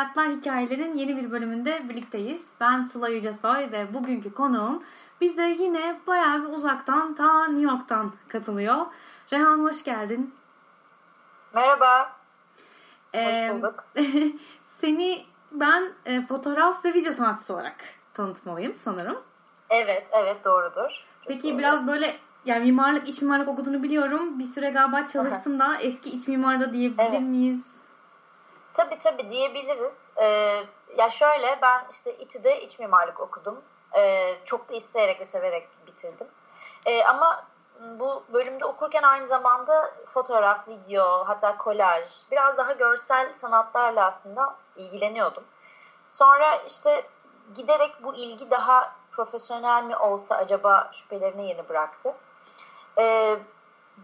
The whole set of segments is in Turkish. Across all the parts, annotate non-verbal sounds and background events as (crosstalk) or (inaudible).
Hayatlar Hikayelerin yeni bir bölümünde birlikteyiz. Ben Sıla Yücesoy ve bugünkü konuğum bize yine bayağı bir uzaktan ta New York'tan katılıyor. Rehan hoş geldin. Merhaba. Ee, hoş bulduk. (laughs) seni ben e, fotoğraf ve video sanatçısı olarak tanıtmalıyım sanırım. Evet, evet doğrudur. Çok Peki doğru. biraz böyle yani mimarlık, iç mimarlık okuduğunu biliyorum. Bir süre galiba çalıştın da eski iç mimarda diyebilir evet. miyiz? Tabii tabii diyebiliriz. Ee, ya şöyle ben işte İTÜ'de iç mimarlık okudum. Ee, çok da isteyerek ve severek bitirdim. Ee, ama bu bölümde okurken aynı zamanda fotoğraf, video, hatta kolaj, biraz daha görsel sanatlarla aslında ilgileniyordum. Sonra işte giderek bu ilgi daha profesyonel mi olsa acaba şüphelerini yeni bıraktı. Ee,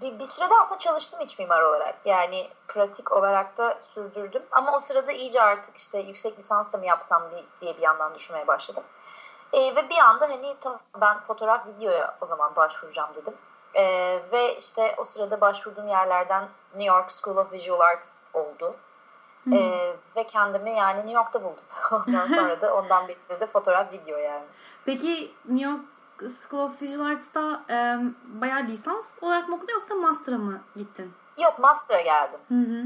bir, bir sürede aslında çalıştım iç mimar olarak. Yani pratik olarak da sürdürdüm. Ama o sırada iyice artık işte yüksek lisans da mı yapsam diye bir yandan düşünmeye başladım. Ee, ve bir anda hani ben fotoğraf videoya o zaman başvuracağım dedim. Ee, ve işte o sırada başvurduğum yerlerden New York School of Visual Arts oldu. Ee, ve kendimi yani New York'ta buldum. (laughs) Ondan sonra da ondan beri de fotoğraf video yani. Peki New York School of Visual Arts'ta e, bayağı lisans olarak mı okudun yoksa master'a mı gittin? Yok master'a geldim. Hı hı.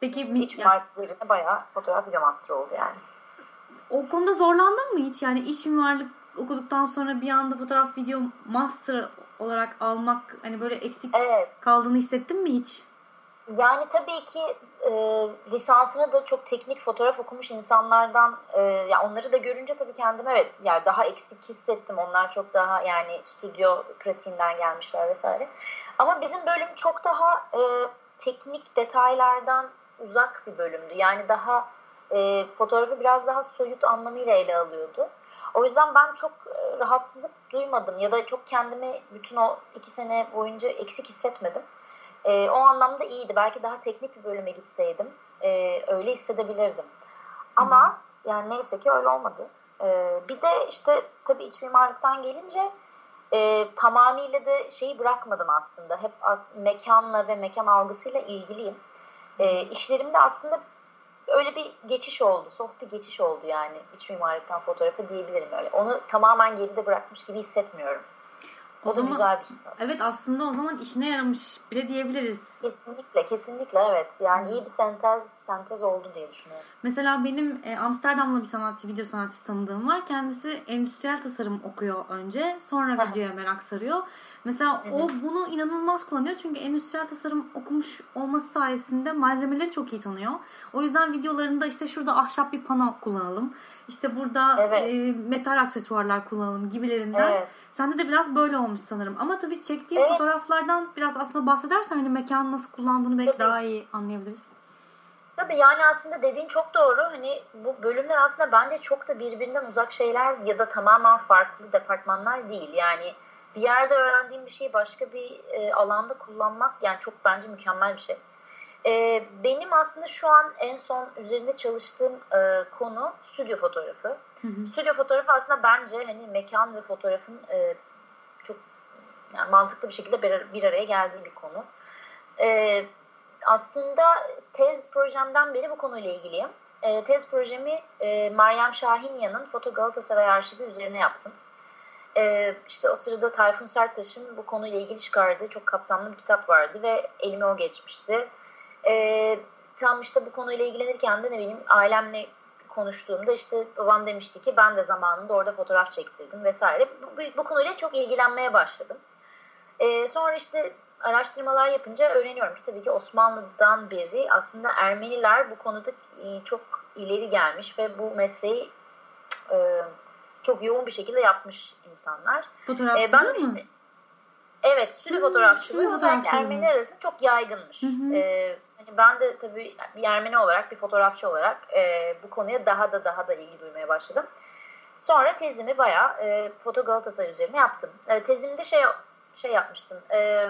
Peki iç mimarlık üzerine bayağı fotoğraf video master oldu yani. O konuda zorlandın mı hiç? Yani iç mimarlık okuduktan sonra bir anda fotoğraf video master olarak almak hani böyle eksik evet. kaldığını hissettin mi hiç? Yani tabii ki e, lisansını da çok teknik fotoğraf okumuş insanlardan e, ya onları da görünce tabii kendim evet yani daha eksik hissettim. Onlar çok daha yani stüdyo pratiğinden gelmişler vesaire. Ama bizim bölüm çok daha e, teknik detaylardan uzak bir bölümdü. Yani daha e, fotoğrafı biraz daha soyut anlamıyla ele alıyordu. O yüzden ben çok e, rahatsızlık duymadım ya da çok kendimi bütün o iki sene boyunca eksik hissetmedim. E, o anlamda iyiydi. Belki daha teknik bir bölüme gitseydim e, öyle hissedebilirdim. Ama hmm. yani neyse ki öyle olmadı. E, bir de işte tabii iç mimarlıktan gelince e, tamamıyla da şeyi bırakmadım aslında. Hep az, mekanla ve mekan algısıyla ilgiliyim. E, işlerimde aslında öyle bir geçiş oldu. Soft bir geçiş oldu yani iç mimarlıktan fotoğrafa diyebilirim öyle. Onu tamamen geride bırakmış gibi hissetmiyorum. O, zaman güzel bir his Evet aslında o zaman işine yaramış bile diyebiliriz. Kesinlikle kesinlikle evet. Yani iyi bir sentez sentez oldu diye düşünüyorum. Mesela benim e, Amsterdam'da bir sanatçı, video sanatçısı tanıdığım var. Kendisi endüstriyel tasarım okuyor önce. Sonra videoya merak sarıyor. Mesela o bunu inanılmaz kullanıyor. Çünkü endüstriyel tasarım okumuş olması sayesinde malzemeleri çok iyi tanıyor. O yüzden videolarında işte şurada ahşap bir pano kullanalım. İşte burada evet. e, metal aksesuarlar kullanalım gibilerinden. Evet. Sende de biraz böyle olmuş sanırım. Ama tabii çektiğin evet. fotoğraflardan biraz aslında bahsedersen hani mekanı nasıl kullandığını belki tabii. daha iyi anlayabiliriz. Tabii yani aslında dediğin çok doğru. Hani bu bölümler aslında bence çok da birbirinden uzak şeyler ya da tamamen farklı departmanlar değil. Yani bir yerde öğrendiğim bir şeyi başka bir e, alanda kullanmak yani çok bence mükemmel bir şey. E, benim aslında şu an en son üzerinde çalıştığım e, konu stüdyo fotoğrafı. Hı hı. Stüdyo fotoğrafı aslında bence hani mekan ve fotoğrafın e, çok yani mantıklı bir şekilde bir, bir araya geldiği bir konu. E, aslında tez projemden beri bu konuyla ilgiliyim. E, tez projemi e, Meryem Şahinya'nın Foto Galatasaray Arşivi üzerine yaptım. E, işte o sırada Tayfun Serttaş'ın bu konuyla ilgili çıkardığı çok kapsamlı bir kitap vardı ve elime o geçmişti. E, tam işte bu konuyla ilgilenirken de ne bileyim ailemle konuştuğumda işte babam demişti ki ben de zamanında orada fotoğraf çektirdim vesaire. Bu, bu, konuyla çok ilgilenmeye başladım. E, sonra işte araştırmalar yapınca öğreniyorum ki tabii ki Osmanlı'dan beri aslında Ermeniler bu konuda e, çok ileri gelmiş ve bu mesleği e, çok yoğun bir şekilde yapmış insanlar. Fotoğrafçılığı ee, ben mı? Işte, evet, stüdyo hmm, fotoğrafçılığı özellikle Ermeniler arasında çok yaygınmış. Hı hı. Ee, hani ben de tabii bir Ermeni olarak, bir fotoğrafçı olarak e, bu konuya daha da daha da ilgi duymaya başladım. Sonra tezimi bayağı e, Foto Galatasaray üzerine yaptım. E, tezimde şey şey yapmıştım. E,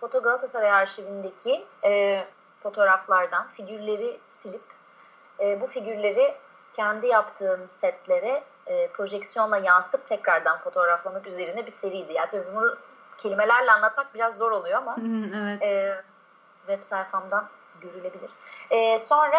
Foto Galatasaray arşivindeki e, fotoğraflardan figürleri silip e, bu figürleri kendi yaptığım setlere e, projeksiyonla yansıtıp tekrardan fotoğraflamak üzerine bir seriydi. Yani tabii bunu kelimelerle anlatmak biraz zor oluyor ama evet. e, web sayfamdan görülebilir. E, sonra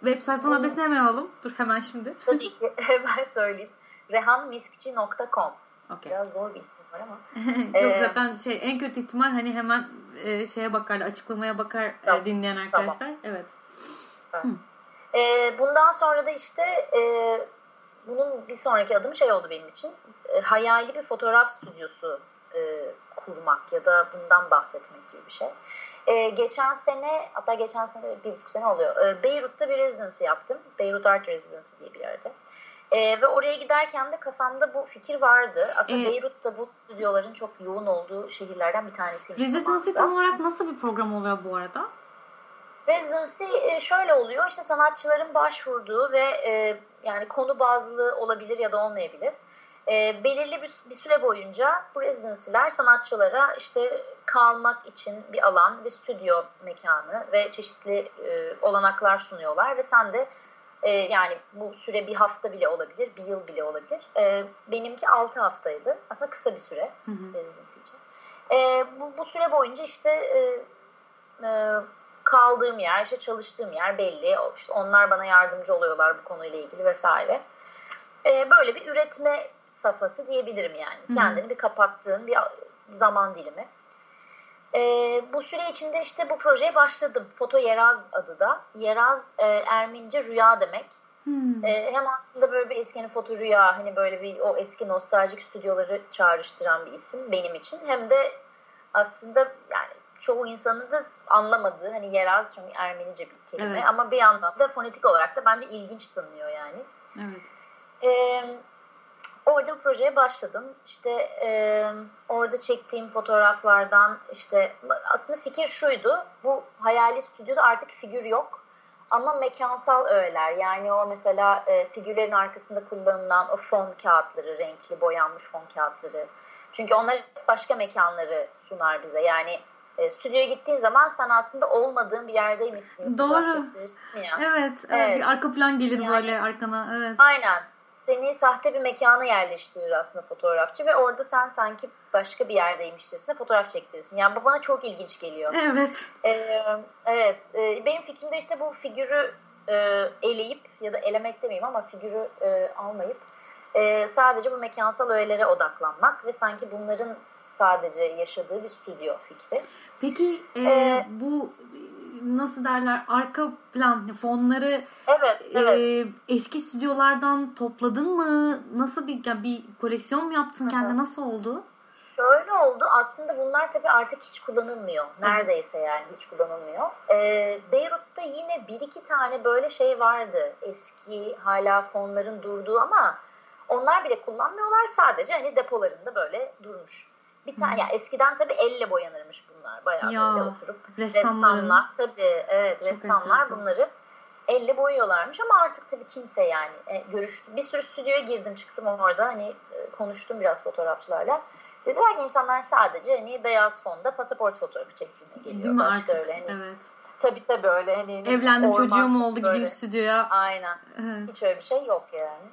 Web sayfanın hmm. adresini hemen alalım. Dur hemen şimdi. Tabii ki (laughs) hemen söyleyeyim. rehanmiskçi.com Okay. Biraz zor bir isim var ama. (laughs) Yok ee, zaten şey en kötü ihtimal hani hemen e, şeye bakar, açıklamaya bakar e, tamam. e, dinleyen arkadaşlar. Tamam. Evet. evet. E, bundan sonra da işte e, bunun bir sonraki adımı şey oldu benim için. E, hayali bir fotoğraf stüdyosu e, kurmak ya da bundan bahsetmek gibi bir şey. E, geçen sene hatta geçen sene bir buçuk sene oluyor. E, Beyrut'ta bir residency yaptım. Beyrut Art Residency diye bir yerde. E, ve oraya giderken de kafamda bu fikir vardı. Aslında ee, Beyrut'ta bu stüdyoların çok yoğun olduğu şehirlerden bir tanesi. Residency tam olarak nasıl bir program oluyor bu arada? Residency e, şöyle oluyor. İşte sanatçıların başvurduğu ve e, yani konu bazlı olabilir ya da olmayabilir. E, belirli bir, bir süre boyunca bu residency'ler sanatçılara işte kalmak için bir alan, bir stüdyo mekanı ve çeşitli e, olanaklar sunuyorlar ve sen de e, yani bu süre bir hafta bile olabilir, bir yıl bile olabilir. E, benimki 6 haftaydı. Aslında kısa bir süre residency için. E, bu, bu süre boyunca işte e, e, kaldığım yer, işte çalıştığım yer belli. İşte onlar bana yardımcı oluyorlar bu konuyla ilgili vesaire. E, böyle bir üretme safhası diyebilirim yani. Hı-hı. Kendini bir kapattığın bir zaman dilimi. E, bu süre içinde işte bu projeye başladım. Foto Yeraz adı da. Yeraz e, Ermenice rüya demek. Hmm. E, hem aslında böyle bir eski hani foto rüya hani böyle bir o eski nostaljik stüdyoları çağrıştıran bir isim benim için. Hem de aslında yani çoğu insanın da anlamadığı hani Yeraz çünkü Ermenice bir kelime evet. ama bir yandan da fonetik olarak da bence ilginç tanınıyor yani. Evet. Ee, orada bu projeye başladım. İşte e, orada çektiğim fotoğraflardan işte aslında fikir şuydu. Bu hayali stüdyoda artık figür yok. Ama mekansal öğeler yani o mesela e, figürlerin arkasında kullanılan o fon kağıtları, renkli boyanmış fon kağıtları. Çünkü onlar başka mekanları sunar bize. Yani e, stüdyoya gittiğin zaman sen aslında olmadığın bir yerdeymişsin. Doğru. Ya. Evet, evet. Bir arka plan gelir yani, böyle arkana. Evet. Aynen. Seni sahte bir mekana yerleştirir aslında fotoğrafçı ve orada sen sanki başka bir yerdeymişçesine fotoğraf çektirirsin. Yani bu bana çok ilginç geliyor. Evet. Ee, evet. Ee, benim fikrimde işte bu figürü e, eleyip ya da elemek demeyeyim ama figürü e, almayıp e, sadece bu mekansal öğelere odaklanmak ve sanki bunların sadece yaşadığı bir stüdyo fikri. Peki e, ee, bu nasıl derler arka plan fonları evet, evet. E, eski stüdyolardan topladın mı? Nasıl bir yani bir koleksiyon mu yaptın Hı-hı. kendine nasıl oldu? Şöyle oldu. Aslında bunlar tabii artık hiç kullanılmıyor. Neredeyse evet. yani hiç kullanılmıyor. Ee, Beyrut'ta yine bir iki tane böyle şey vardı. Eski hala fonların durduğu ama onlar bile kullanmıyorlar. Sadece hani depolarında böyle durmuş. Bir tane yani eskiden tabii elle boyanırmış bunlar. Bayağı ya, böyle oturup ressamlar tabii evet Çok ressamlar enteresan. bunları elle boyuyorlarmış ama artık tabii kimse yani e, görüş bir sürü stüdyoya girdim çıktım orada hani e, konuştum biraz fotoğrafçılarla. Dediler ki insanlar sadece hani beyaz fonda pasaport fotoğrafı çektiğine geliyor. Değil mi Başka artık? Öyle, hani, evet. Tabii tabii öyle hani evlendim çocuğum oldu böyle. gideyim stüdyoya. Aynen. Evet. Hiç öyle bir şey yok yani.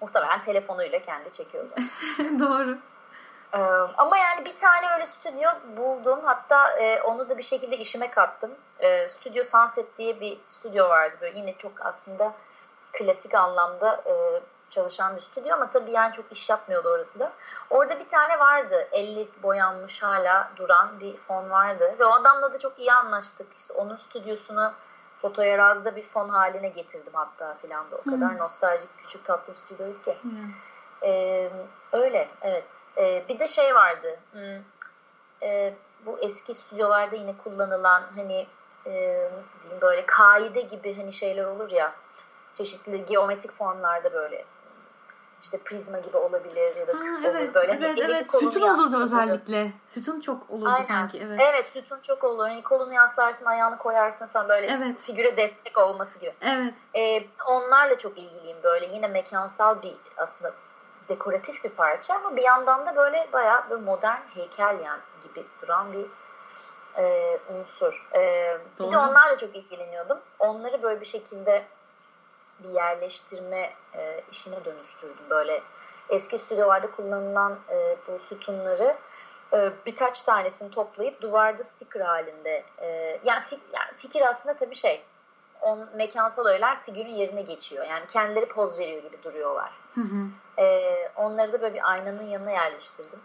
Muhtemelen telefonuyla kendi çekiyor zaten. (laughs) Doğru. Ee, ama yani bir tane öyle stüdyo buldum. Hatta e, onu da bir şekilde işime kattım. E, Studio Sunset diye bir stüdyo vardı. Böyle yine çok aslında klasik anlamda e, çalışan bir stüdyo ama tabii yani çok iş yapmıyordu orası da. Orada bir tane vardı. 50 boyanmış hala duran bir fon vardı. Ve o adamla da çok iyi anlaştık. İşte onun stüdyosunu fotoyarazda bir fon haline getirdim hatta filan da. O kadar hmm. nostaljik küçük tatlı bir stüdyoydu ki. Hmm. Ee, öyle evet. Ee, bir de şey vardı. Hmm, e, bu eski stüdyolarda yine kullanılan hani e, nasıl diyeyim böyle kaide gibi hani şeyler olur ya çeşitli geometrik formlarda böyle işte prizma gibi olabilir ya da ha, evet, böyle. Evet, hani evet. Sütun olurdu özellikle. Sütun çok olurdu Aynen. sanki. Evet. evet, sütun çok olur. Hani kolunu yaslarsın, ayağını koyarsın falan böyle evet. figüre destek olması gibi. Evet. Ee, onlarla çok ilgiliyim böyle. Yine mekansal bir aslında dekoratif bir parça ama bir yandan da böyle bayağı bir modern heykel yani gibi duran bir e, unsur. E, bir de onlarla çok ilgileniyordum. Onları böyle bir şekilde bir yerleştirme e, işine dönüştürdüm. Böyle eski stüdyolarda kullanılan e, bu sütunları e, birkaç tanesini toplayıp duvarda sticker halinde e, yani, fik, yani fikir aslında tabii şey on, mekansal öğeler figürün yerine geçiyor. Yani kendileri poz veriyor gibi duruyorlar. Hı hı. Ee, onları da böyle bir aynanın yanına yerleştirdim.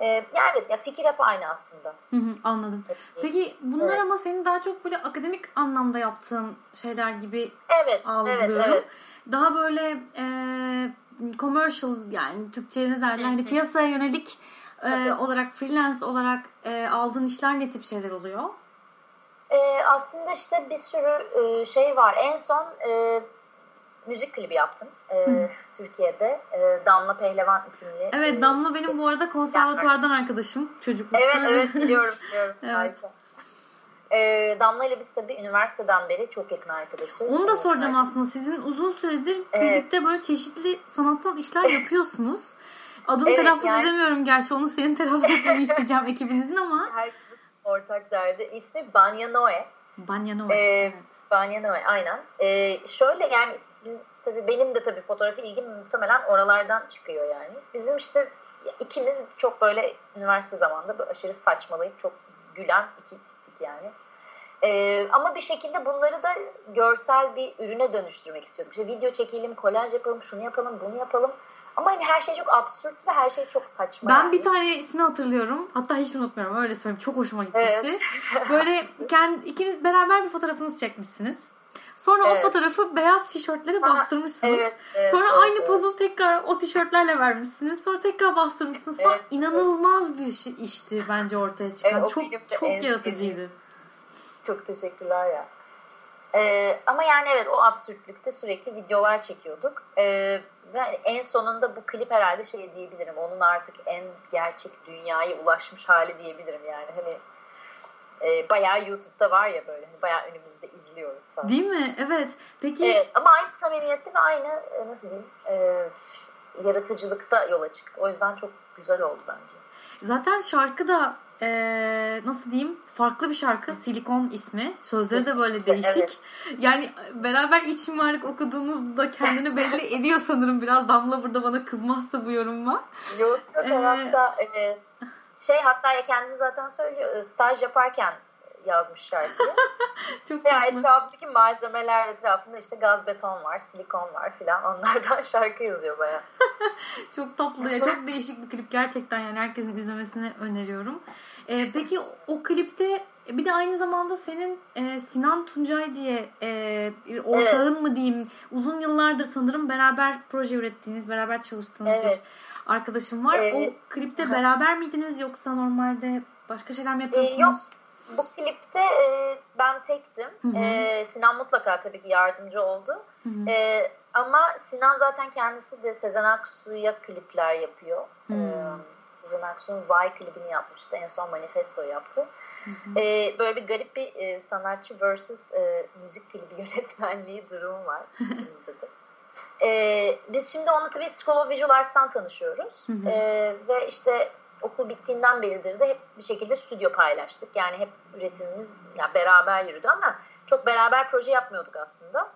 Ee, yani evet ya fikir hep aynı aslında. Hı hı, anladım. Peki bunlar Evet. ama senin daha çok böyle akademik anlamda yaptığın şeyler gibi Evet, algılıyorum. evet, evet. Daha böyle e, commercial yani Türkçe'ye ne derler? Hani piyasaya yönelik e, olarak freelance olarak e, aldığın işler ne tip şeyler oluyor? Ee, aslında işte bir sürü e, şey var. En son e, müzik klibi yaptım e, Türkiye'de. E, Damla Pehlevan isimli. e, Evet Damla benim bu arada konservatuvardan arkadaşım çocuklukta. Evet evet biliyorum (laughs) biliyorum. Evet. Harika. Ee, Damla ile biz tabii üniversiteden beri çok yakın arkadaşız. Onu da soracağım Evet. aslında. Sizin uzun süredir Evet. birlikte böyle çeşitli sanatsal işler (laughs) yapıyorsunuz. Adını Evet, telaffuz yani- edemiyorum gerçi. Onu senin telaffuz etmeni isteyeceğim (laughs) ekibinizin ama. Herkesin ortak derdi. İsmi Banya Noe. Banya Noe. Ee, evet. Noe aynen. Ee, şöyle yani biz tabii benim de tabii fotoğrafa ilgim muhtemelen oralardan çıkıyor yani. Bizim işte ikimiz çok böyle üniversite zamanında böyle aşırı saçmalayıp çok gülen iki tiptik yani. Ee, ama bir şekilde bunları da görsel bir ürüne dönüştürmek istiyorduk. İşte video çekelim, kolaj yapalım, şunu yapalım, bunu yapalım. Ama hani her şey çok absürt ve her şey çok saçma. Ben yani. bir tanesini hatırlıyorum. Hatta hiç unutmuyorum. Öyle söyleyeyim. Çok hoşuma gitmişti. (laughs) Böyle kendi, ikiniz beraber bir fotoğrafınızı çekmişsiniz. Sonra o Evet. fotoğrafı beyaz tişörtlere bastırmışsınız. evet, evet, Sonra evet, aynı evet. pozu tekrar o tişörtlerle vermişsiniz. Sonra tekrar bastırmışsınız falan. Evet, İnanılmaz bir şey, işti bence ortaya çıkan. Evet, o çok çok yaratıcıydı. Çok teşekkürler ya. Ee, ama yani evet o absürtlükte sürekli videolar çekiyorduk. Ee, ve en sonunda bu klip herhalde şey diyebilirim. Onun artık en gerçek dünyaya ulaşmış hali diyebilirim yani. Hani e, bayağı YouTube'da var ya böyle. Hani bayağı önümüzde izliyoruz falan. Değil mi? Evet. Peki Evet, ama aynı samimiyette ve aynı e, nasıl diyeyim e, yaratıcılıkta yola çıktı. O yüzden çok güzel oldu bence. zaten şarkı da eee, nasıl diyeyim farklı bir şarkı. Silikon ismi. Sözleri de böyle değişik. Yani beraber iç mimarlık okuduğunuzda kendini belli (laughs) ediyor sanırım biraz. Damla burada bana kızmazsa bu yorumma. Yok yok Ee, hatta e, şey hatta ya kendisi zaten söylüyor e, staj yaparken yazmış şarkıyı. (laughs) Çok ya tatlı. etrafındaki malzemeler etrafında işte gaz beton var, silikon var filan onlardan (laughs) şarkı yazıyor baya. (laughs) Çok tatlı ya. Çok değişik bir klip gerçekten yani herkesin izlemesini öneriyorum. Ee, peki o klipte bir de aynı zamanda senin e, Sinan Tuncay diye e, bir ortağın mı diyeyim uzun yıllardır sanırım beraber proje ürettiğiniz, beraber çalıştığınız Evet. bir arkadaşım var. Evet. O klipte beraber miydiniz yoksa normalde başka şeyler mi yapıyorsunuz? Ee, yok. Bu klipte e, ben tektim. Hı hı. E, Sinan mutlaka tabii ki yardımcı oldu. Hı hı. E, ama Sinan zaten kendisi de Sezen Aksu'ya klipler yapıyor. E, Sezen Aksu'nun Vay klibini yapmıştı. En son Manifesto yaptı. E, böyle bir garip bir e, sanatçı versus e, müzik klibi (laughs) yönetmenliği durumu var bizde de. E, biz şimdi onunla tabii School of Visual Arts'tan tanışıyoruz. Hı hı. E, ve işte okul bittiğinden beridir de hep bir şekilde stüdyo paylaştık. Yani hep üretimimiz yani beraber yürüdü ama çok beraber proje yapmıyorduk aslında.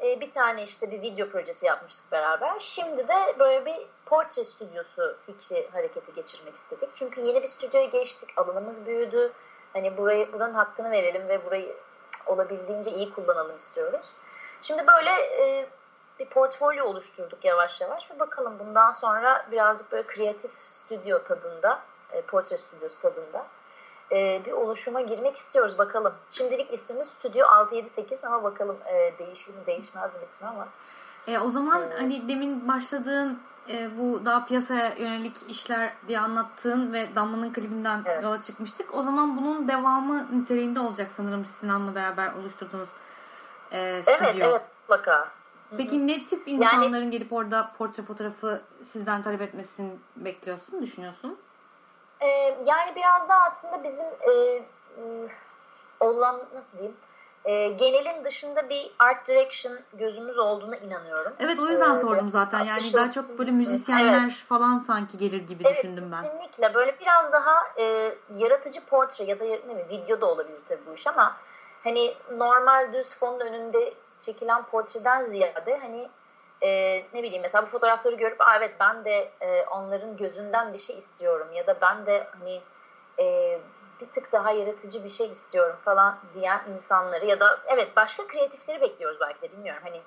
E, bir tane işte bir video projesi yapmıştık beraber. Şimdi de böyle bir portre stüdyosu fikri harekete geçirmek istedik. Çünkü yeni bir stüdyoya geçtik. Alanımız büyüdü. Hani burayı buranın hakkını verelim ve burayı olabildiğince iyi kullanalım istiyoruz. Şimdi böyle e, bir portfolyo oluşturduk yavaş yavaş ve bakalım bundan sonra birazcık böyle kreatif stüdyo tadında, e, portre stüdyosu tadında e, bir oluşuma girmek istiyoruz bakalım. Şimdilik ismimiz Stüdyo 678 ama bakalım e, değişir mi değişmez mi ismi ama. E, o zaman Evet. hani demin başladığın e, bu daha piyasaya yönelik işler diye anlattığın ve Damla'nın klibinden Evet. yola çıkmıştık. O zaman bunun devamı niteliğinde olacak sanırım Sinan'la beraber oluşturduğunuz e, stüdyo. Evet evet mutlaka. Peki ne tip insanların gelip orada portre fotoğrafı sizden talep etmesini bekliyorsun, düşünüyorsun? E, yani biraz da aslında bizim e, olan nasıl diyeyim e, genelin dışında bir art direction gözümüz olduğuna inanıyorum. Evet o yüzden Ee, sordum zaten. Yani atış daha çok böyle müzisyenler Evet. falan sanki gelir gibi Evet, düşündüm ben. Kesinlikle böyle biraz daha e, yaratıcı portre ya da ne bileyim, video da olabilir tabii bu iş ama hani normal düz fonun önünde çekilen portreden ziyade hani e, ne bileyim mesela bu fotoğrafları görüp Aa, evet ben de e, onların gözünden bir şey istiyorum ya da ben de hani e, bir tık daha yaratıcı bir şey istiyorum falan diyen insanları ya da evet başka kreatifleri bekliyoruz belki de bilmiyorum. Hani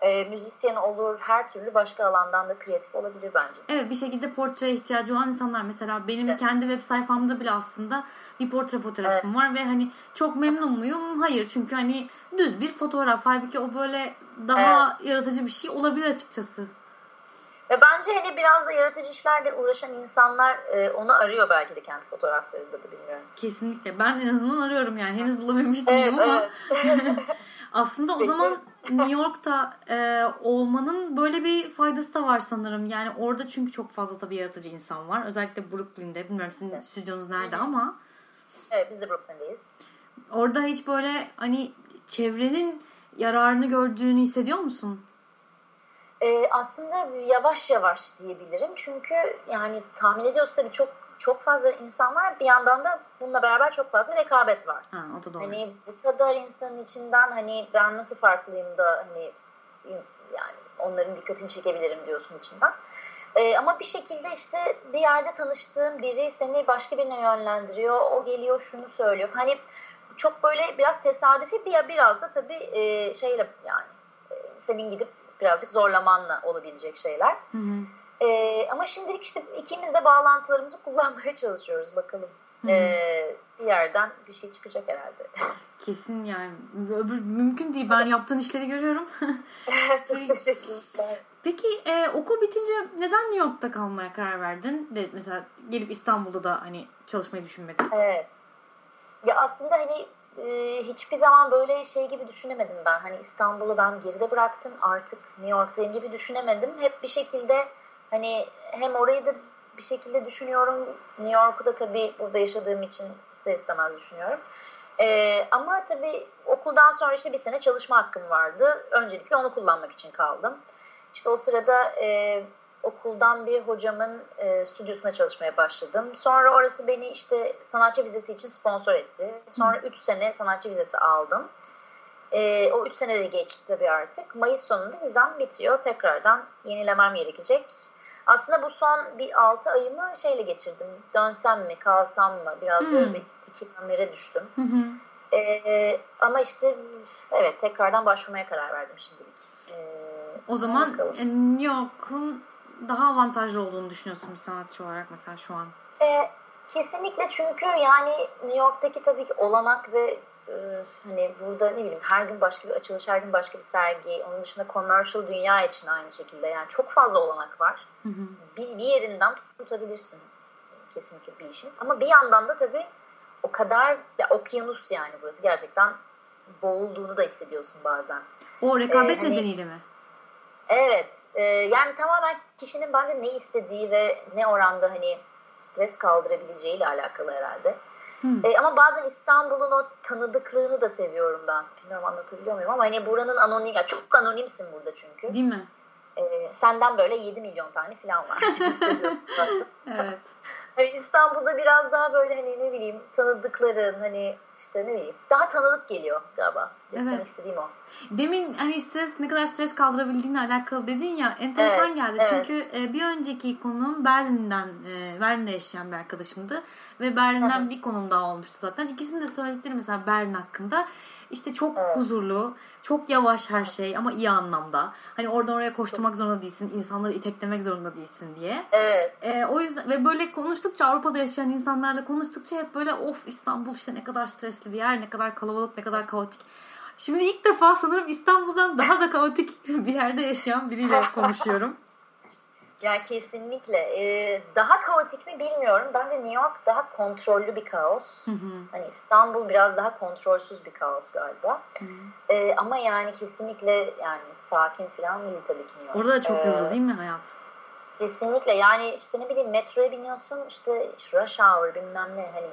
e, müzisyen olur, her türlü başka alandan da kreatif olabilir bence. Evet bir şekilde portre ihtiyacı olan insanlar mesela benim evet. kendi web sayfamda bile aslında bir portre fotoğrafım evet. var ve hani çok memnun muyum? Hayır çünkü hani düz bir fotoğraf. Halbuki o böyle daha evet. yaratıcı bir şey olabilir açıkçası. Ve bence hani biraz da yaratıcı işlerle uğraşan insanlar e, onu arıyor belki de kendi fotoğraflarında da bilmiyorum. Kesinlikle. Ben en azından arıyorum yani. Henüz bulabilmiş değilim evet, ama. Evet. (laughs) Aslında o zaman New York'ta e, olmanın böyle bir faydası da var sanırım. Yani orada çünkü çok fazla tabii yaratıcı insan var. Özellikle Brooklyn'de. Bilmiyorum sizin evet. stüdyonuz nerede ama. Evet biz de Brooklyn'deyiz. Orada hiç böyle hani çevrenin yararını gördüğünü hissediyor musun? Ee, aslında yavaş yavaş diyebilirim. Çünkü yani tahmin ediyoruz tabii çok çok fazla insan var. Bir yandan da bununla beraber çok fazla rekabet var. Ha, o da doğru. Hani bu kadar insanın içinden hani ben nasıl farklıyım da hani yani onların dikkatini çekebilirim diyorsun içinden. Ee, ama bir şekilde işte bir yerde tanıştığın biri seni başka birine yönlendiriyor. O geliyor şunu söylüyor. Hani çok böyle biraz tesadüfi bir biraz da tabii e, şeyle yani e, senin gidip birazcık zorlamanla olabilecek şeyler. Hı hı. E, ama şimdilik işte ikimiz de bağlantılarımızı (laughs) kullanmaya çalışıyoruz bakalım. Hmm. E, bir yerden bir şey çıkacak herhalde. (laughs) Kesin yani. Öbür, mümkün değil. Ben yaptığın işleri görüyorum. (laughs) Çok teşekkürler. Peki e, okul bitince neden New York'ta kalmaya karar verdin? De, mesela gelip İstanbul'da da hani çalışmayı düşünmedin. Evet. Ya aslında hani e, hiçbir zaman böyle şey gibi düşünemedim ben. Hani İstanbul'u ben geride bıraktım artık New York'tayım gibi düşünemedim. Hep bir şekilde Hani hem orayı da bir şekilde düşünüyorum. New York'u da tabii burada yaşadığım için ister istemez düşünüyorum. Ee, ama tabii okuldan sonra işte bir sene çalışma hakkım vardı. Öncelikle onu kullanmak için kaldım. İşte o sırada e, okuldan bir hocamın e, stüdyosuna çalışmaya başladım. Sonra orası beni işte sanatçı vizesi için sponsor etti. Sonra 3 sene sanatçı vizesi aldım. E, o 3 sene de geçti tabii artık. Mayıs sonunda vizem bitiyor. Tekrardan yenilemem gerekecek. Aslında bu son bir 6 ayımı şeyle geçirdim. Dönsem mi, kalsam mı? Biraz hmm. böyle bir ikilemlere düştüm. Hı hı. Ee, ama işte evet tekrardan başvurmaya karar verdim şimdilik. Ee, o zaman bakalım. New York'un daha avantajlı olduğunu düşünüyorsun bir sanatçı olarak mesela şu an. Ee, kesinlikle çünkü yani New York'taki tabii ki olanak ve e, hani burada ne bileyim her gün başka bir açılış, her gün başka bir sergi. Onun dışında commercial dünya için aynı şekilde. Yani çok fazla olanak var. Hı hı. Bir, bir yerinden tutabilirsin kesinlikle bir işin. Ama bir yandan da tabii o kadar ya okyanus yani burası gerçekten boğulduğunu da hissediyorsun bazen. O rekabet ee, hani, nedeniyle mi? Evet. E, yani tamamen kişinin bence ne istediği ve ne oranda hani stres kaldırabileceğiyle alakalı herhalde. E, ama bazen İstanbul'un o tanıdıklığını da seviyorum ben. Bilmiyorum anlatabiliyor muyum ama hani buranın anonim, ya çok anonimsin burada çünkü. Değil mi? E, senden böyle 7 milyon tane falan var. (laughs) evet. Hani İstanbul'da biraz daha böyle hani ne bileyim tanıdıkların hani işte ne bileyim daha tanıdık geliyor galiba. Evet. Demek istediğim o. Demin hani stres ne kadar stres kaldırabildiğinle alakalı dedin ya enteresan evet, geldi. Evet. Çünkü e, bir önceki konum Berlin'den e, Berlin'de yaşayan bir arkadaşımdı ve Berlin'den bir konum daha olmuştu zaten. İkisinin de söyledikleri mesela Berlin hakkında işte çok evet. huzurlu, çok yavaş her şey ama iyi anlamda. Hani oradan oraya koşturmak zorunda değilsin, insanları iteklemek zorunda değilsin diye. Evet. Ee, o yüzden ve böyle konuştukça Avrupa'da yaşayan insanlarla konuştukça hep böyle of İstanbul işte ne kadar stresli bir yer, ne kadar kalabalık, ne kadar kaotik. Şimdi ilk defa sanırım İstanbul'dan daha da kaotik (laughs) bir yerde yaşayan biriyle konuşuyorum. Ya kesinlikle. Ee, daha kaotik mi bilmiyorum. Bence New York daha kontrollü bir kaos. Hı hı. Hani İstanbul biraz daha kontrolsüz bir kaos galiba. Hı hı. Ee, ama yani kesinlikle yani sakin falan değil tabii ki New York. Orada da çok ee, hızlı değil mi hayat? Kesinlikle. Yani işte ne bileyim metroya biniyorsun işte rush hour bilmem ne hani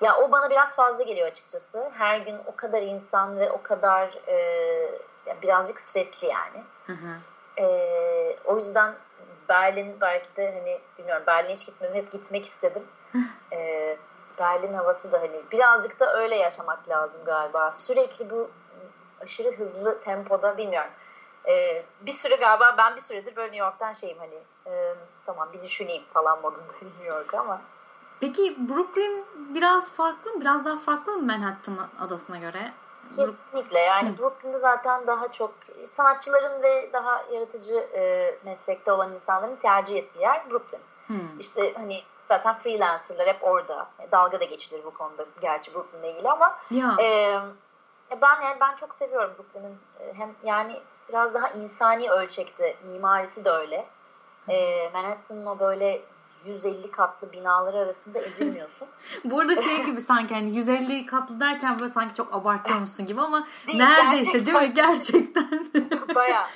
ya o bana biraz fazla geliyor açıkçası. Her gün o kadar insan ve o kadar e, birazcık stresli yani. Hı hı. E, o yüzden Berlin belki de hani bilmiyorum Berlin'e hiç gitmedim hep gitmek istedim. ee, Berlin havası da hani birazcık da öyle yaşamak lazım galiba. Sürekli bu aşırı hızlı tempoda bilmiyorum. Ee, bir süre galiba ben bir süredir böyle New York'tan şeyim hani e, tamam bir düşüneyim falan modunda (laughs) New York ama Peki Brooklyn biraz farklı mı? Biraz daha farklı mı Manhattan adasına göre? Kesinlikle. Yani Hı. Brooklyn'de zaten daha çok sanatçıların ve daha yaratıcı e, meslekte olan insanların tercih ettiği yer Brooklyn. Hı. İşte hani zaten freelancerlar hep orada. Dalga da geçilir bu konuda gerçi Brooklyn'le ilgili ama ya. E, ben yani ben çok seviyorum Brooklyn'in hem yani biraz daha insani ölçekte mimarisi de öyle. E, Manhattan'ın o böyle 150 katlı binalar arasında ezilmiyorsun. (laughs) Bu arada şey gibi sanki hani 150 katlı derken böyle sanki çok abartıyormuşsun gibi ama (laughs) değil, neredeyse gerçekten. değil mi (laughs) gerçekten? Baya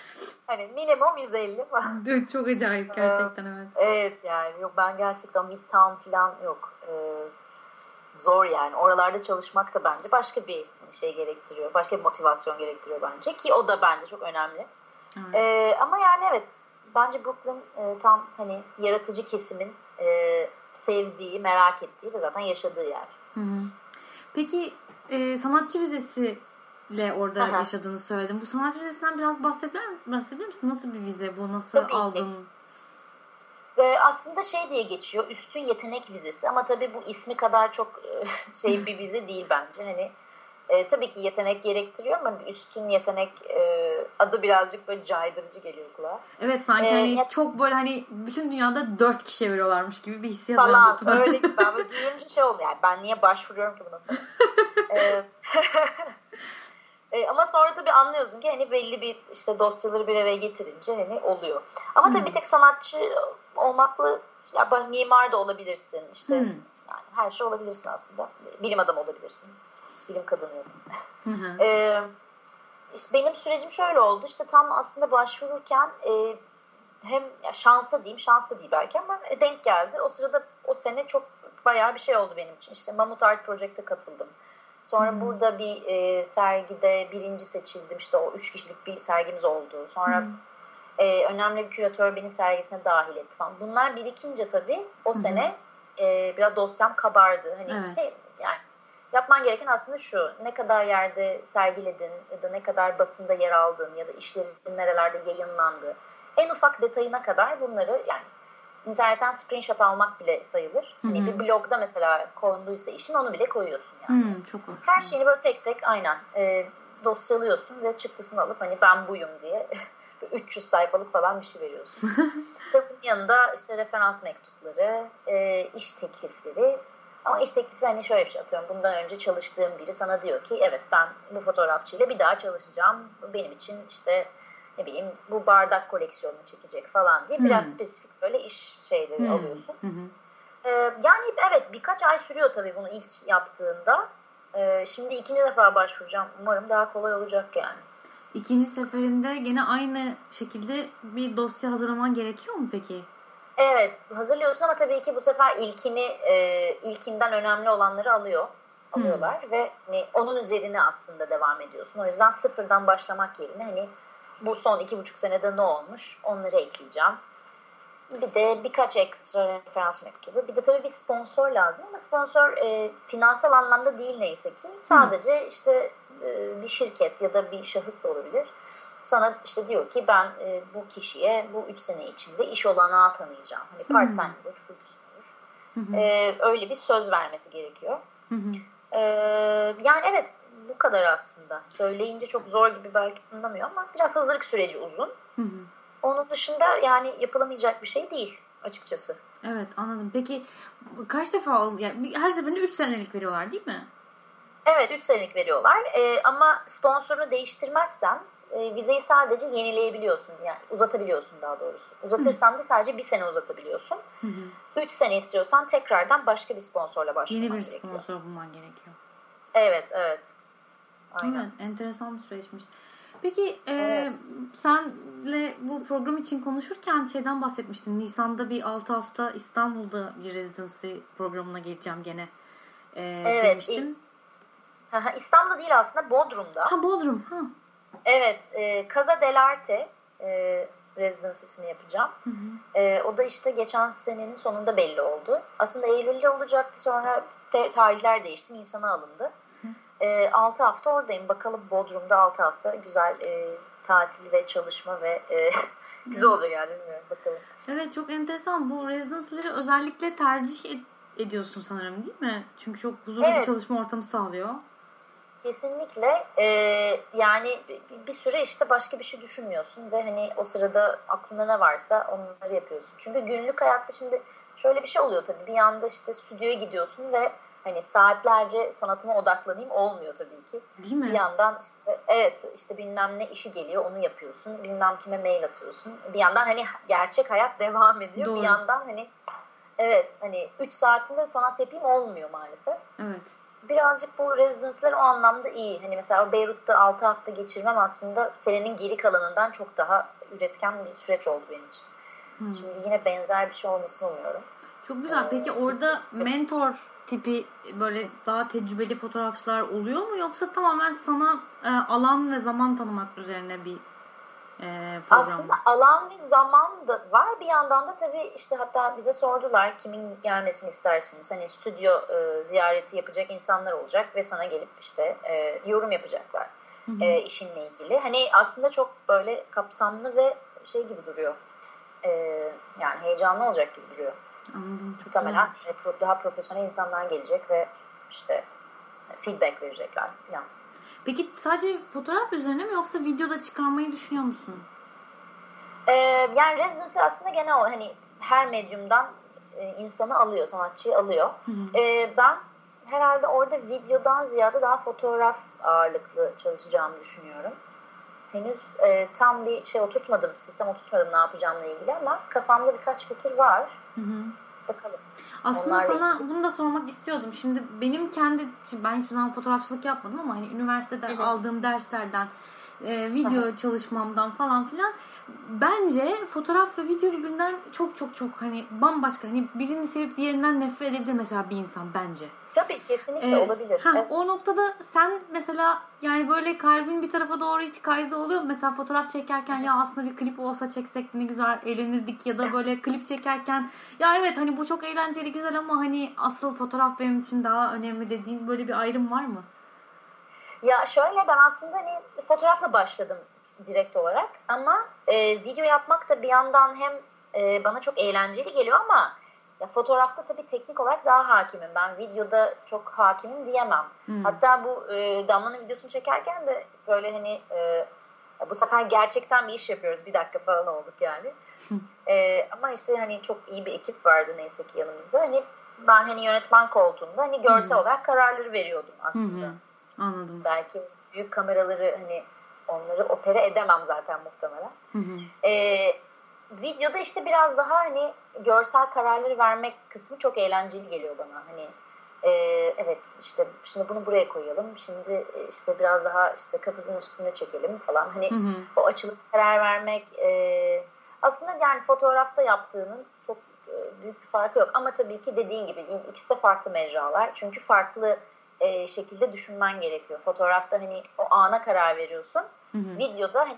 hani minimum 150 falan. Çok acayip gerçekten evet. Evet yani yok ben gerçekten Midtown falan yok. Ee, zor yani. Oralarda çalışmak da bence başka bir şey gerektiriyor. Başka bir motivasyon gerektiriyor bence ki o da bence çok önemli. Evet. Ee, ama yani evet bence Brooklyn e, tam hani yaratıcı kesimin e, sevdiği, merak ettiği ve zaten yaşadığı yer. Hı hı. Peki e, sanatçı vizesiyle orada Aha. yaşadığını söyledim. Bu sanatçı vizesinden biraz bahsedebilir, bahsedebilir misin? Nasıl bir vize bu? Nasıl Tabii aldın? Ki. E, aslında şey diye geçiyor. Üstün yetenek vizesi ama tabii bu ismi kadar çok e, (laughs) şey bir vize değil bence. Hani e, tabii ki yetenek gerektiriyor ama üstün yetenek e, adı birazcık böyle caydırıcı geliyor kulağa. Evet sanki ee, hani ya, çok böyle hani bütün dünyada dört kişi veriyorlarmış gibi bir hissiyat falan, falan. öyle gibi. Ben böyle (laughs) duyunca şey oldu yani ben niye başvuruyorum ki buna falan. (laughs) ee, e, ama sonra tabii anlıyorsun ki hani belli bir işte dosyaları bir araya getirince hani oluyor. Ama tabii hmm. bir tek sanatçı olmakla ya mimar da olabilirsin işte hmm. yani her şey olabilirsin aslında. Bilim adamı olabilirsin Hı hı. Ee, işte benim sürecim şöyle oldu. İşte tam aslında başvururken e, hem şansa diyeyim, şans da değil belki ama e, denk geldi. O sırada o sene çok bayağı bir şey oldu benim için. İşte Mamut Art Project'e katıldım. Sonra hmm. burada bir e, sergide birinci seçildim. İşte o üç kişilik bir sergimiz oldu. Sonra hmm. e, önemli bir küratör beni sergisine dahil etti falan. Bunlar birikince tabii o hmm. sene e, biraz dosyam kabardı. Hani evet. şey yapman gereken aslında şu. Ne kadar yerde sergiledin ya da ne kadar basında yer aldın ya da işlerin nerelerde yayınlandı. En ufak detayına kadar bunları yani internetten screenshot almak bile sayılır. Hı-hı. Hani bir blogda mesela konduysa işin onu bile koyuyorsun yani. Hı, çok hoş. Her şeyini böyle tek tek aynen e, dosyalıyorsun ve çıktısını alıp hani ben buyum diye (laughs) 300 sayfalık falan bir şey veriyorsun. (laughs) Tabii yanında işte referans mektupları, e, iş teklifleri ama iş teklifi hani şöyle bir şey atıyorum. Bundan önce çalıştığım biri sana diyor ki evet ben bu fotoğrafçıyla bir daha çalışacağım. Benim için işte ne bileyim bu bardak koleksiyonunu çekecek falan diye biraz hmm. spesifik böyle iş şeyleri hmm. alıyorsun. Hmm. Ee, yani evet birkaç ay sürüyor tabii bunu ilk yaptığında. Ee, şimdi ikinci defa başvuracağım. Umarım daha kolay olacak yani. İkinci seferinde gene aynı şekilde bir dosya hazırlaman gerekiyor mu peki? Evet hazırlıyorsun ama tabii ki bu sefer ilkini e, ilkinden önemli olanları alıyor alıyorlar hmm. ve hani onun üzerine aslında devam ediyorsun. O yüzden sıfırdan başlamak yerine hani bu son iki buçuk senede ne olmuş onları ekleyeceğim. Bir de birkaç ekstra referans mektubu. Bir de tabii bir sponsor lazım ama sponsor e, finansal anlamda değil neyse ki. Sadece hmm. işte e, bir şirket ya da bir şahıs da olabilir sana işte diyor ki ben e, bu kişiye bu üç sene içinde iş olanağı tanıyacağım. Hani part time olur, full time olur. E, öyle bir söz vermesi gerekiyor. E, yani evet bu kadar aslında. Söyleyince çok zor gibi belki tınlamıyor ama biraz hazırlık süreci uzun. Onun dışında yani yapılamayacak bir şey değil açıkçası. Evet anladım. Peki kaç defa yani her seferinde 3 senelik veriyorlar değil mi? Evet 3 senelik veriyorlar. Ee, ama sponsorunu değiştirmezsen e, vizeyi sadece yenileyebiliyorsun. Yani uzatabiliyorsun daha doğrusu. Uzatırsan da sadece bir sene uzatabiliyorsun. Hı hı. Üç sene istiyorsan tekrardan başka bir sponsorla başlaman gerekiyor. Yeni bir gerekiyor. sponsor bulman gerekiyor. Evet, evet. Aynen. Evet, enteresan bir süreçmiş. Peki e, evet. senle bu program için konuşurken şeyden bahsetmiştin. Nisan'da bir 6 hafta İstanbul'da bir residency programına geleceğim gene e, evet, demiştim. İstanbul'da değil aslında Bodrum'da. Ha Bodrum. Ha. Evet, e, Casa dell'Arte e, residency'sini yapacağım. Hı hı. E, o da işte geçen senenin sonunda belli oldu. Aslında Eylül'de olacaktı sonra te- tarihler değişti, Nisan'a alındı. E, 6 hafta oradayım. Bakalım Bodrum'da 6 hafta güzel e, tatil ve çalışma ve e, (laughs) güzel olacak yani bilmiyorum bakalım. Evet çok enteresan. Bu residency'leri özellikle tercih ediyorsun sanırım değil mi? Çünkü çok huzurlu evet. bir çalışma ortamı sağlıyor. Kesinlikle. Ee, yani bir süre işte başka bir şey düşünmüyorsun ve hani o sırada aklında ne varsa onları yapıyorsun. Çünkü günlük hayatta şimdi şöyle bir şey oluyor tabii. Bir yanda işte stüdyoya gidiyorsun ve hani saatlerce sanatına odaklanayım olmuyor tabii ki. Değil mi? Bir yandan işte, evet işte bilmem ne işi geliyor onu yapıyorsun. Bilmem kime mail atıyorsun. Bir yandan hani gerçek hayat devam ediyor. Doğru. Bir yandan hani evet hani 3 saatinde sanat yapayım olmuyor maalesef. Evet. Birazcık bu residence'ler o anlamda iyi. Hani mesela Beyrut'ta 6 hafta geçirmem aslında senenin geri kalanından çok daha üretken bir süreç oldu benim için. Hmm. Şimdi yine benzer bir şey olmasını umuyorum. Çok güzel. Peki orada mentor tipi böyle daha tecrübeli fotoğrafçılar oluyor mu yoksa tamamen sana e, alan ve zaman tanımak üzerine bir e, program? Aslında alan ve zaman da var. Bir yandan da tabii işte hatta bize sordular kimin gelmesini istersiniz. Hani stüdyo e, ziyareti yapacak insanlar olacak ve sana gelip işte e, yorum yapacaklar E, işinle ilgili. Hani aslında çok böyle kapsamlı ve şey gibi duruyor. E, yani heyecanlı olacak gibi duruyor. Anladım. Muhtemelen güzel. daha profesyonel insanlar gelecek ve işte feedback verecekler falan. Peki sadece fotoğraf üzerine mi yoksa videoda çıkarmayı düşünüyor musun? Ee, yani residency aslında genel olarak hani her medyumdan e, insanı alıyor, sanatçıyı alıyor. Hı hı. Ee, ben herhalde orada videodan ziyade daha fotoğraf ağırlıklı çalışacağımı düşünüyorum. Henüz e, tam bir şey oturtmadım, sistem oturtmadım ne yapacağımla ilgili ama kafamda birkaç fikir var. Hı hı. Bakalım. Aslında Onlar sana ilgili. bunu da sormak istiyordum. Şimdi benim kendi, ben hiçbir zaman fotoğrafçılık yapmadım ama hani üniversitede evet. aldığım derslerden, e, video Aha. çalışmamdan falan filan bence fotoğraf ve video birbirinden çok çok çok hani bambaşka. Hani birini sevip diğerinden nefret edebilir mesela bir insan bence. Tabii kesinlikle ee, olabilir. Ha, evet. O noktada sen mesela yani böyle kalbin bir tarafa doğru hiç kaydı oluyor mu? Mesela fotoğraf çekerken ya aslında bir klip olsa çeksek ne güzel eğlenirdik ya da böyle (laughs) klip çekerken ya evet hani bu çok eğlenceli güzel ama hani asıl fotoğraf benim için daha önemli dediğin böyle bir ayrım var mı? Ya şöyle ben aslında hani fotoğrafla başladım direkt olarak ama e, video yapmak da bir yandan hem e, bana çok eğlenceli geliyor ama ya fotoğrafta tabii teknik olarak daha hakimim. Ben videoda çok hakimim diyemem. Hmm. Hatta bu e, Damla'nın videosunu çekerken de böyle hani e, bu sefer gerçekten bir iş yapıyoruz. Bir dakika falan olduk yani. e, ama işte hani çok iyi bir ekip vardı neyse ki yanımızda. Hani ben hani yönetmen koltuğunda hani görsel hmm. olarak kararları veriyordum aslında. Hmm. Anladım. Belki büyük kameraları hani onları opere edemem zaten muhtemelen. Hı hı. E, videoda işte biraz daha hani görsel kararları vermek kısmı çok eğlenceli geliyor bana. Hani e, evet işte şimdi bunu buraya koyalım. Şimdi işte biraz daha işte kafasının üstüne çekelim falan. Hani hı hı. o açılıp karar vermek e, aslında yani fotoğrafta yaptığının çok e, büyük bir farkı yok. Ama tabii ki dediğin gibi ikisi de farklı mecralar. Çünkü farklı e, şekilde düşünmen gerekiyor. Fotoğrafta hani o ana karar veriyorsun. Hı hı. Videoda hani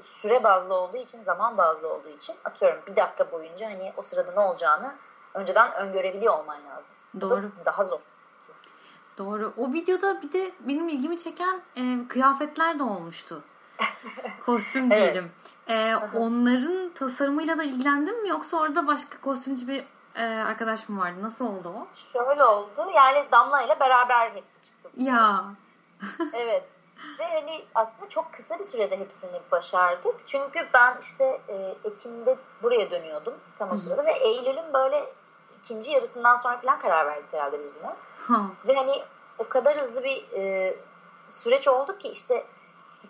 süre bazlı olduğu için, zaman bazlı olduğu için atıyorum bir dakika boyunca hani o sırada ne olacağını önceden öngörebiliyor olman lazım. Doğru. daha zor. Doğru. O videoda bir de benim ilgimi çeken e, kıyafetler de olmuştu. (laughs) Kostüm diyelim. E, onların tasarımıyla da ilgilendin mi yoksa orada başka kostümcü bir e, arkadaş mı vardı? Nasıl oldu o? Şöyle oldu. Yani Damla ile beraber hepsi çıktı. Ya. (laughs) evet. Ve hani aslında çok kısa bir sürede hepsini başardık. Çünkü ben işte e, Ekim'de buraya dönüyordum tam o sırada. Hı. Ve Eylül'ün böyle ikinci yarısından sonra falan karar verdik herhalde biz buna. Hı. Ve hani o kadar hızlı bir e, süreç oldu ki işte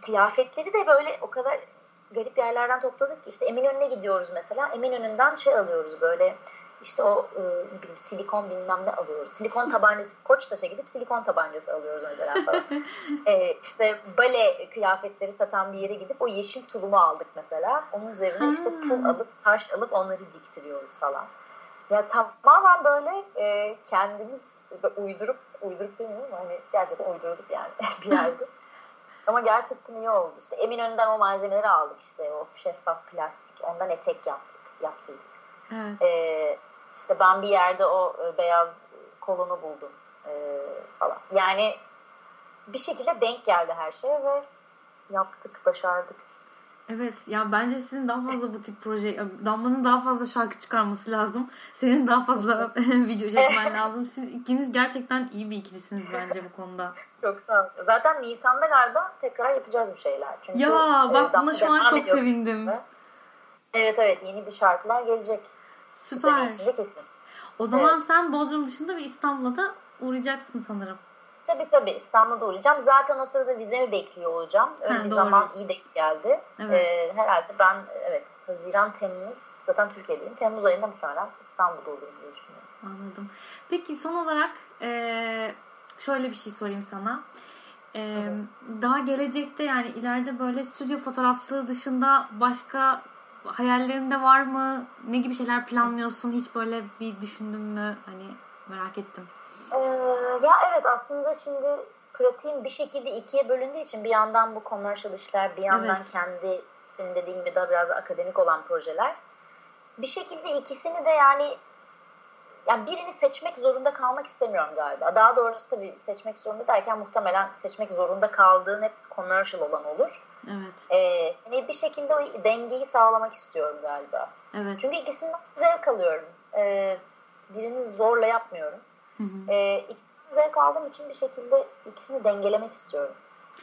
kıyafetleri de böyle o kadar garip yerlerden topladık ki işte Eminönü'ne gidiyoruz mesela. Eminönü'nden şey alıyoruz böyle işte o e, bileyim silikon bilmem ne alıyoruz. Silikon tabancası Koçtaş'a gidip silikon tabancası alıyoruz mesela falan. (laughs) e, işte bale kıyafetleri satan bir yere gidip o yeşil tulumu aldık mesela. Onun üzerine işte pul alıp taş alıp onları diktiriyoruz falan. Ya tamamen böyle e, kendimiz uydurup uydurup bilmiyorum hani gerçekten uydurduk yani (laughs) bir yerde. Ama gerçekten iyi oldu. İşte Eminönü'nden o malzemeleri aldık işte o şeffaf plastik. Ondan etek yaptık, yaptırdık. Evet. Ee, işte ben bir yerde o e, beyaz kolonu buldum e, falan. Yani bir şekilde denk geldi her şey ve yaptık, başardık. Evet ya bence sizin daha fazla bu tip proje Damla'nın daha fazla şarkı çıkarması lazım. Senin daha fazla (laughs) video çekmen (laughs) lazım. Siz ikiniz gerçekten iyi bir ikilisiniz bence bu konuda. Çok sağ ol. Zaten Nisan'da galiba tekrar yapacağız bir şeyler. Çünkü, ya e, bak buna şu an çok sevindim. Evet evet yeni bir şarkılar gelecek. Süper. içinde kesin. O zaman evet. sen Bodrum dışında ve İstanbul'da uğrayacaksın sanırım. Tabii tabii İstanbul'da uğrayacağım. Zaten o sırada vizemi bekliyor olacağım. Öyle ha, bir doğru. zaman iyi de geldi. Evet. Ee, herhalde ben evet Haziran, Temmuz zaten Türkiye'deyim. Temmuz ayında muhtemelen İstanbul'da olurum diye düşünüyorum. Anladım. Peki son olarak e, şöyle bir şey sorayım sana. E, daha gelecekte yani ileride böyle stüdyo fotoğrafçılığı dışında başka hayallerinde var mı? Ne gibi şeyler planlıyorsun? Hiç böyle bir düşündün mü? Hani merak ettim. Ee, ya evet aslında şimdi pratiğim bir şekilde ikiye bölündüğü için bir yandan bu commercial işler, bir yandan evet. kendi senin dediğin gibi daha biraz akademik olan projeler. Bir şekilde ikisini de yani yani birini seçmek zorunda kalmak istemiyorum galiba. Daha doğrusu tabii seçmek zorunda derken muhtemelen seçmek zorunda kaldığın hep commercial olan olur. Evet. Ee, hani bir şekilde o dengeyi sağlamak istiyorum galiba. Evet. Çünkü ikisinden zevk alıyorum. Ee, birini zorla yapmıyorum. Hı hı. Ee, ikisinden zevk aldığım için bir şekilde ikisini dengelemek istiyorum.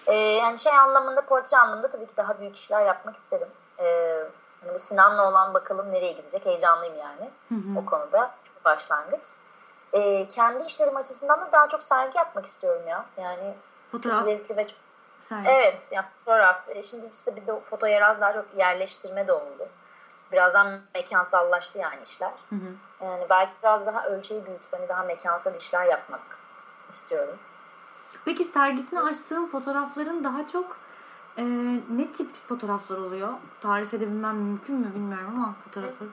Ee, yani şey anlamında, portre anlamında tabii ki daha büyük işler yapmak isterim. Ee, yani bu Sinan'la olan bakalım nereye gidecek. Heyecanlıyım yani hı hı. o konuda. Başlangıç. Ee, kendi işlerim açısından da daha çok sergi yapmak istiyorum ya. Yani Fotoğraf. çok zevkli ve çok Sergisi. Evet, yani fotoğraf. E, şimdi işte bir de foto yer daha çok yerleştirme de oldu. Birazdan mekansallaştı yani işler. Hı hı. Yani belki biraz daha ölçeği büyütüp hani daha mekansal işler yapmak istiyorum. Peki sergisini açtığın fotoğrafların daha çok e, ne tip fotoğraflar oluyor? Tarif edebilmem mümkün mü bilmiyorum ama fotoğrafı.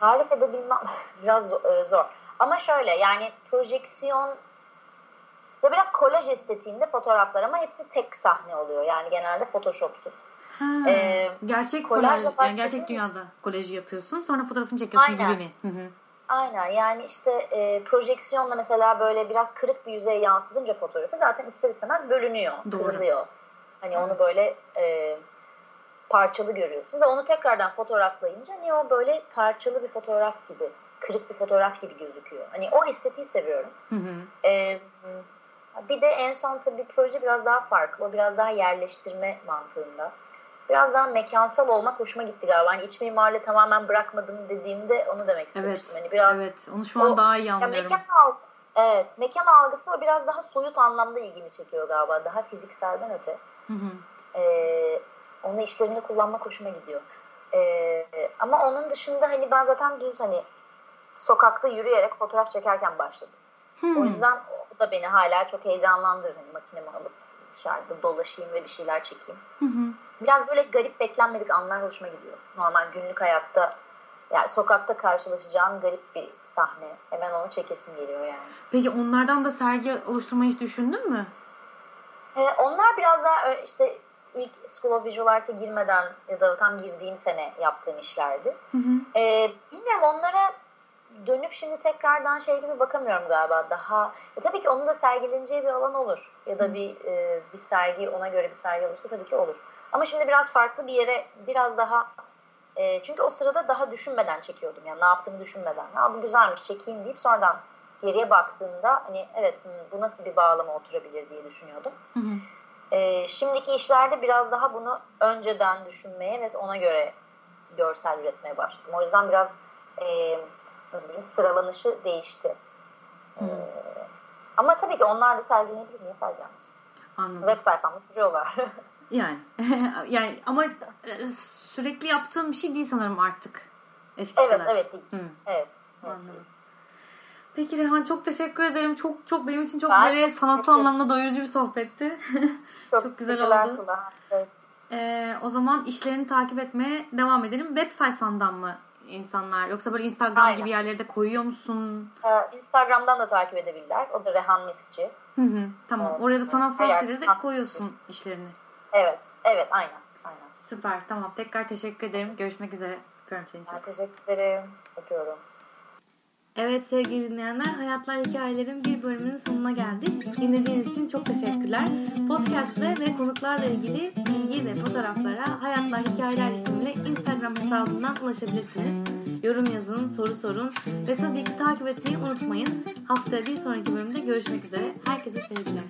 Tarif edebilmem (laughs) biraz e, zor. Ama şöyle yani projeksiyon ve biraz kolaj estetiğinde fotoğraflar ama hepsi tek sahne oluyor. Yani genelde photoshopsuz. Ha, ee, gerçek kolaj, yani gerçek dünyada kolajı yapıyorsun. Sonra fotoğrafını çekiyorsun Aynen. gibi mi? Hı hı. Aynen yani işte e, projeksiyonla mesela böyle biraz kırık bir yüzeye yansıdınca fotoğrafı zaten ister istemez bölünüyor, Doğru. kırılıyor. Hani evet. onu böyle e, parçalı görüyorsun ve onu tekrardan fotoğraflayınca hani o böyle parçalı bir fotoğraf gibi, kırık bir fotoğraf gibi gözüküyor. Hani o estetiği seviyorum. Hı hı. E, bir de en son tabii proje biraz daha farklı. O biraz daha yerleştirme mantığında. Biraz daha mekansal olmak hoşuma gitti galiba. Hani iç mimarlığı tamamen bırakmadım dediğimde onu demek istemiştim. Evet, hani biraz evet. Onu şu an o, daha iyi anlıyorum. mekan algı, evet. Mekan algısı o biraz daha soyut anlamda ilgimi çekiyor galiba. Daha fizikselden öte. Hı hı. Ee, onu işlerinde kullanmak hoşuma gidiyor. Ee, ama onun dışında hani ben zaten düz hani sokakta yürüyerek fotoğraf çekerken başladım. Hmm. O yüzden da beni hala çok heyecanlandırır. Hani makinemi alıp dışarıda dolaşayım ve bir şeyler çekeyim. Hı Biraz böyle garip beklenmedik anlar hoşuma gidiyor. Normal günlük hayatta yani sokakta karşılaşacağın garip bir sahne. Hemen onu çekesim geliyor yani. Peki onlardan da sergi oluşturmayı hiç düşündün mü? Ee, onlar biraz daha işte ilk School of Visual Art'a girmeden ya da tam girdiğim sene yaptığım işlerdi. Hı hı. Ee, bilmiyorum onlara dönüp şimdi tekrardan şey gibi bakamıyorum galiba daha e tabii ki onun da sergileneceği bir alan olur ya da bir e, bir sergi ona göre bir sergi olursa tabii ki olur ama şimdi biraz farklı bir yere biraz daha e, çünkü o sırada daha düşünmeden çekiyordum yani ne yaptığımı düşünmeden ha bu güzelmiş çekeyim deyip sonradan geriye baktığımda hani evet bu nasıl bir bağlama oturabilir diye düşünüyordum. Hı hı. E, şimdiki işlerde biraz daha bunu önceden düşünmeye ve ona göre görsel üretmeye başladım. O yüzden biraz e, diyeyim sıralanışı değişti. Hmm. Ee, ama tabii ki onlar da sergilenebilir. Niye sergilenmesin? Anladım. Web sayfamda duruyorlar. (laughs) yani (laughs) yani ama e, sürekli yaptığım bir şey değil sanırım artık. Eskisi evet, kadar. evet değil. Hmm. Evet. Anladım. Peki Rehan çok teşekkür ederim. Çok çok benim için çok ben böyle sanatsal anlamda doyurucu bir sohbetti. (laughs) Çok, çok güzel oldu. Evet. Ee, o zaman işlerini takip etmeye devam edelim. Web sayfandan mı insanlar? Yoksa böyle Instagram Aynen. gibi yerlerde koyuyor musun? Ee, Instagram'dan da takip edebilirler. O da Rehan Miskçi. Hı hı, tamam. Evet. Oraya da sanatsal şeyleri de koyuyorsun işlerini. Evet. Evet. Aynen. Aynen. Süper. Tamam. Tekrar teşekkür ederim. Görüşmek üzere. Öpüyorum seni çok. Ben teşekkür ederim. Öpüyorum. Evet sevgili dinleyenler Hayatlar Hikayelerin bir bölümünün sonuna geldik. Dinlediğiniz için çok teşekkürler. Podcast'le ve konuklarla ilgili bilgi ve fotoğraflara hayat Hayatlar Hikayeler isimli Instagram hesabından ulaşabilirsiniz. Yorum yazın, soru sorun ve tabii ki takip etmeyi unutmayın. Haftaya bir sonraki bölümde görüşmek üzere. Herkese sevgiler.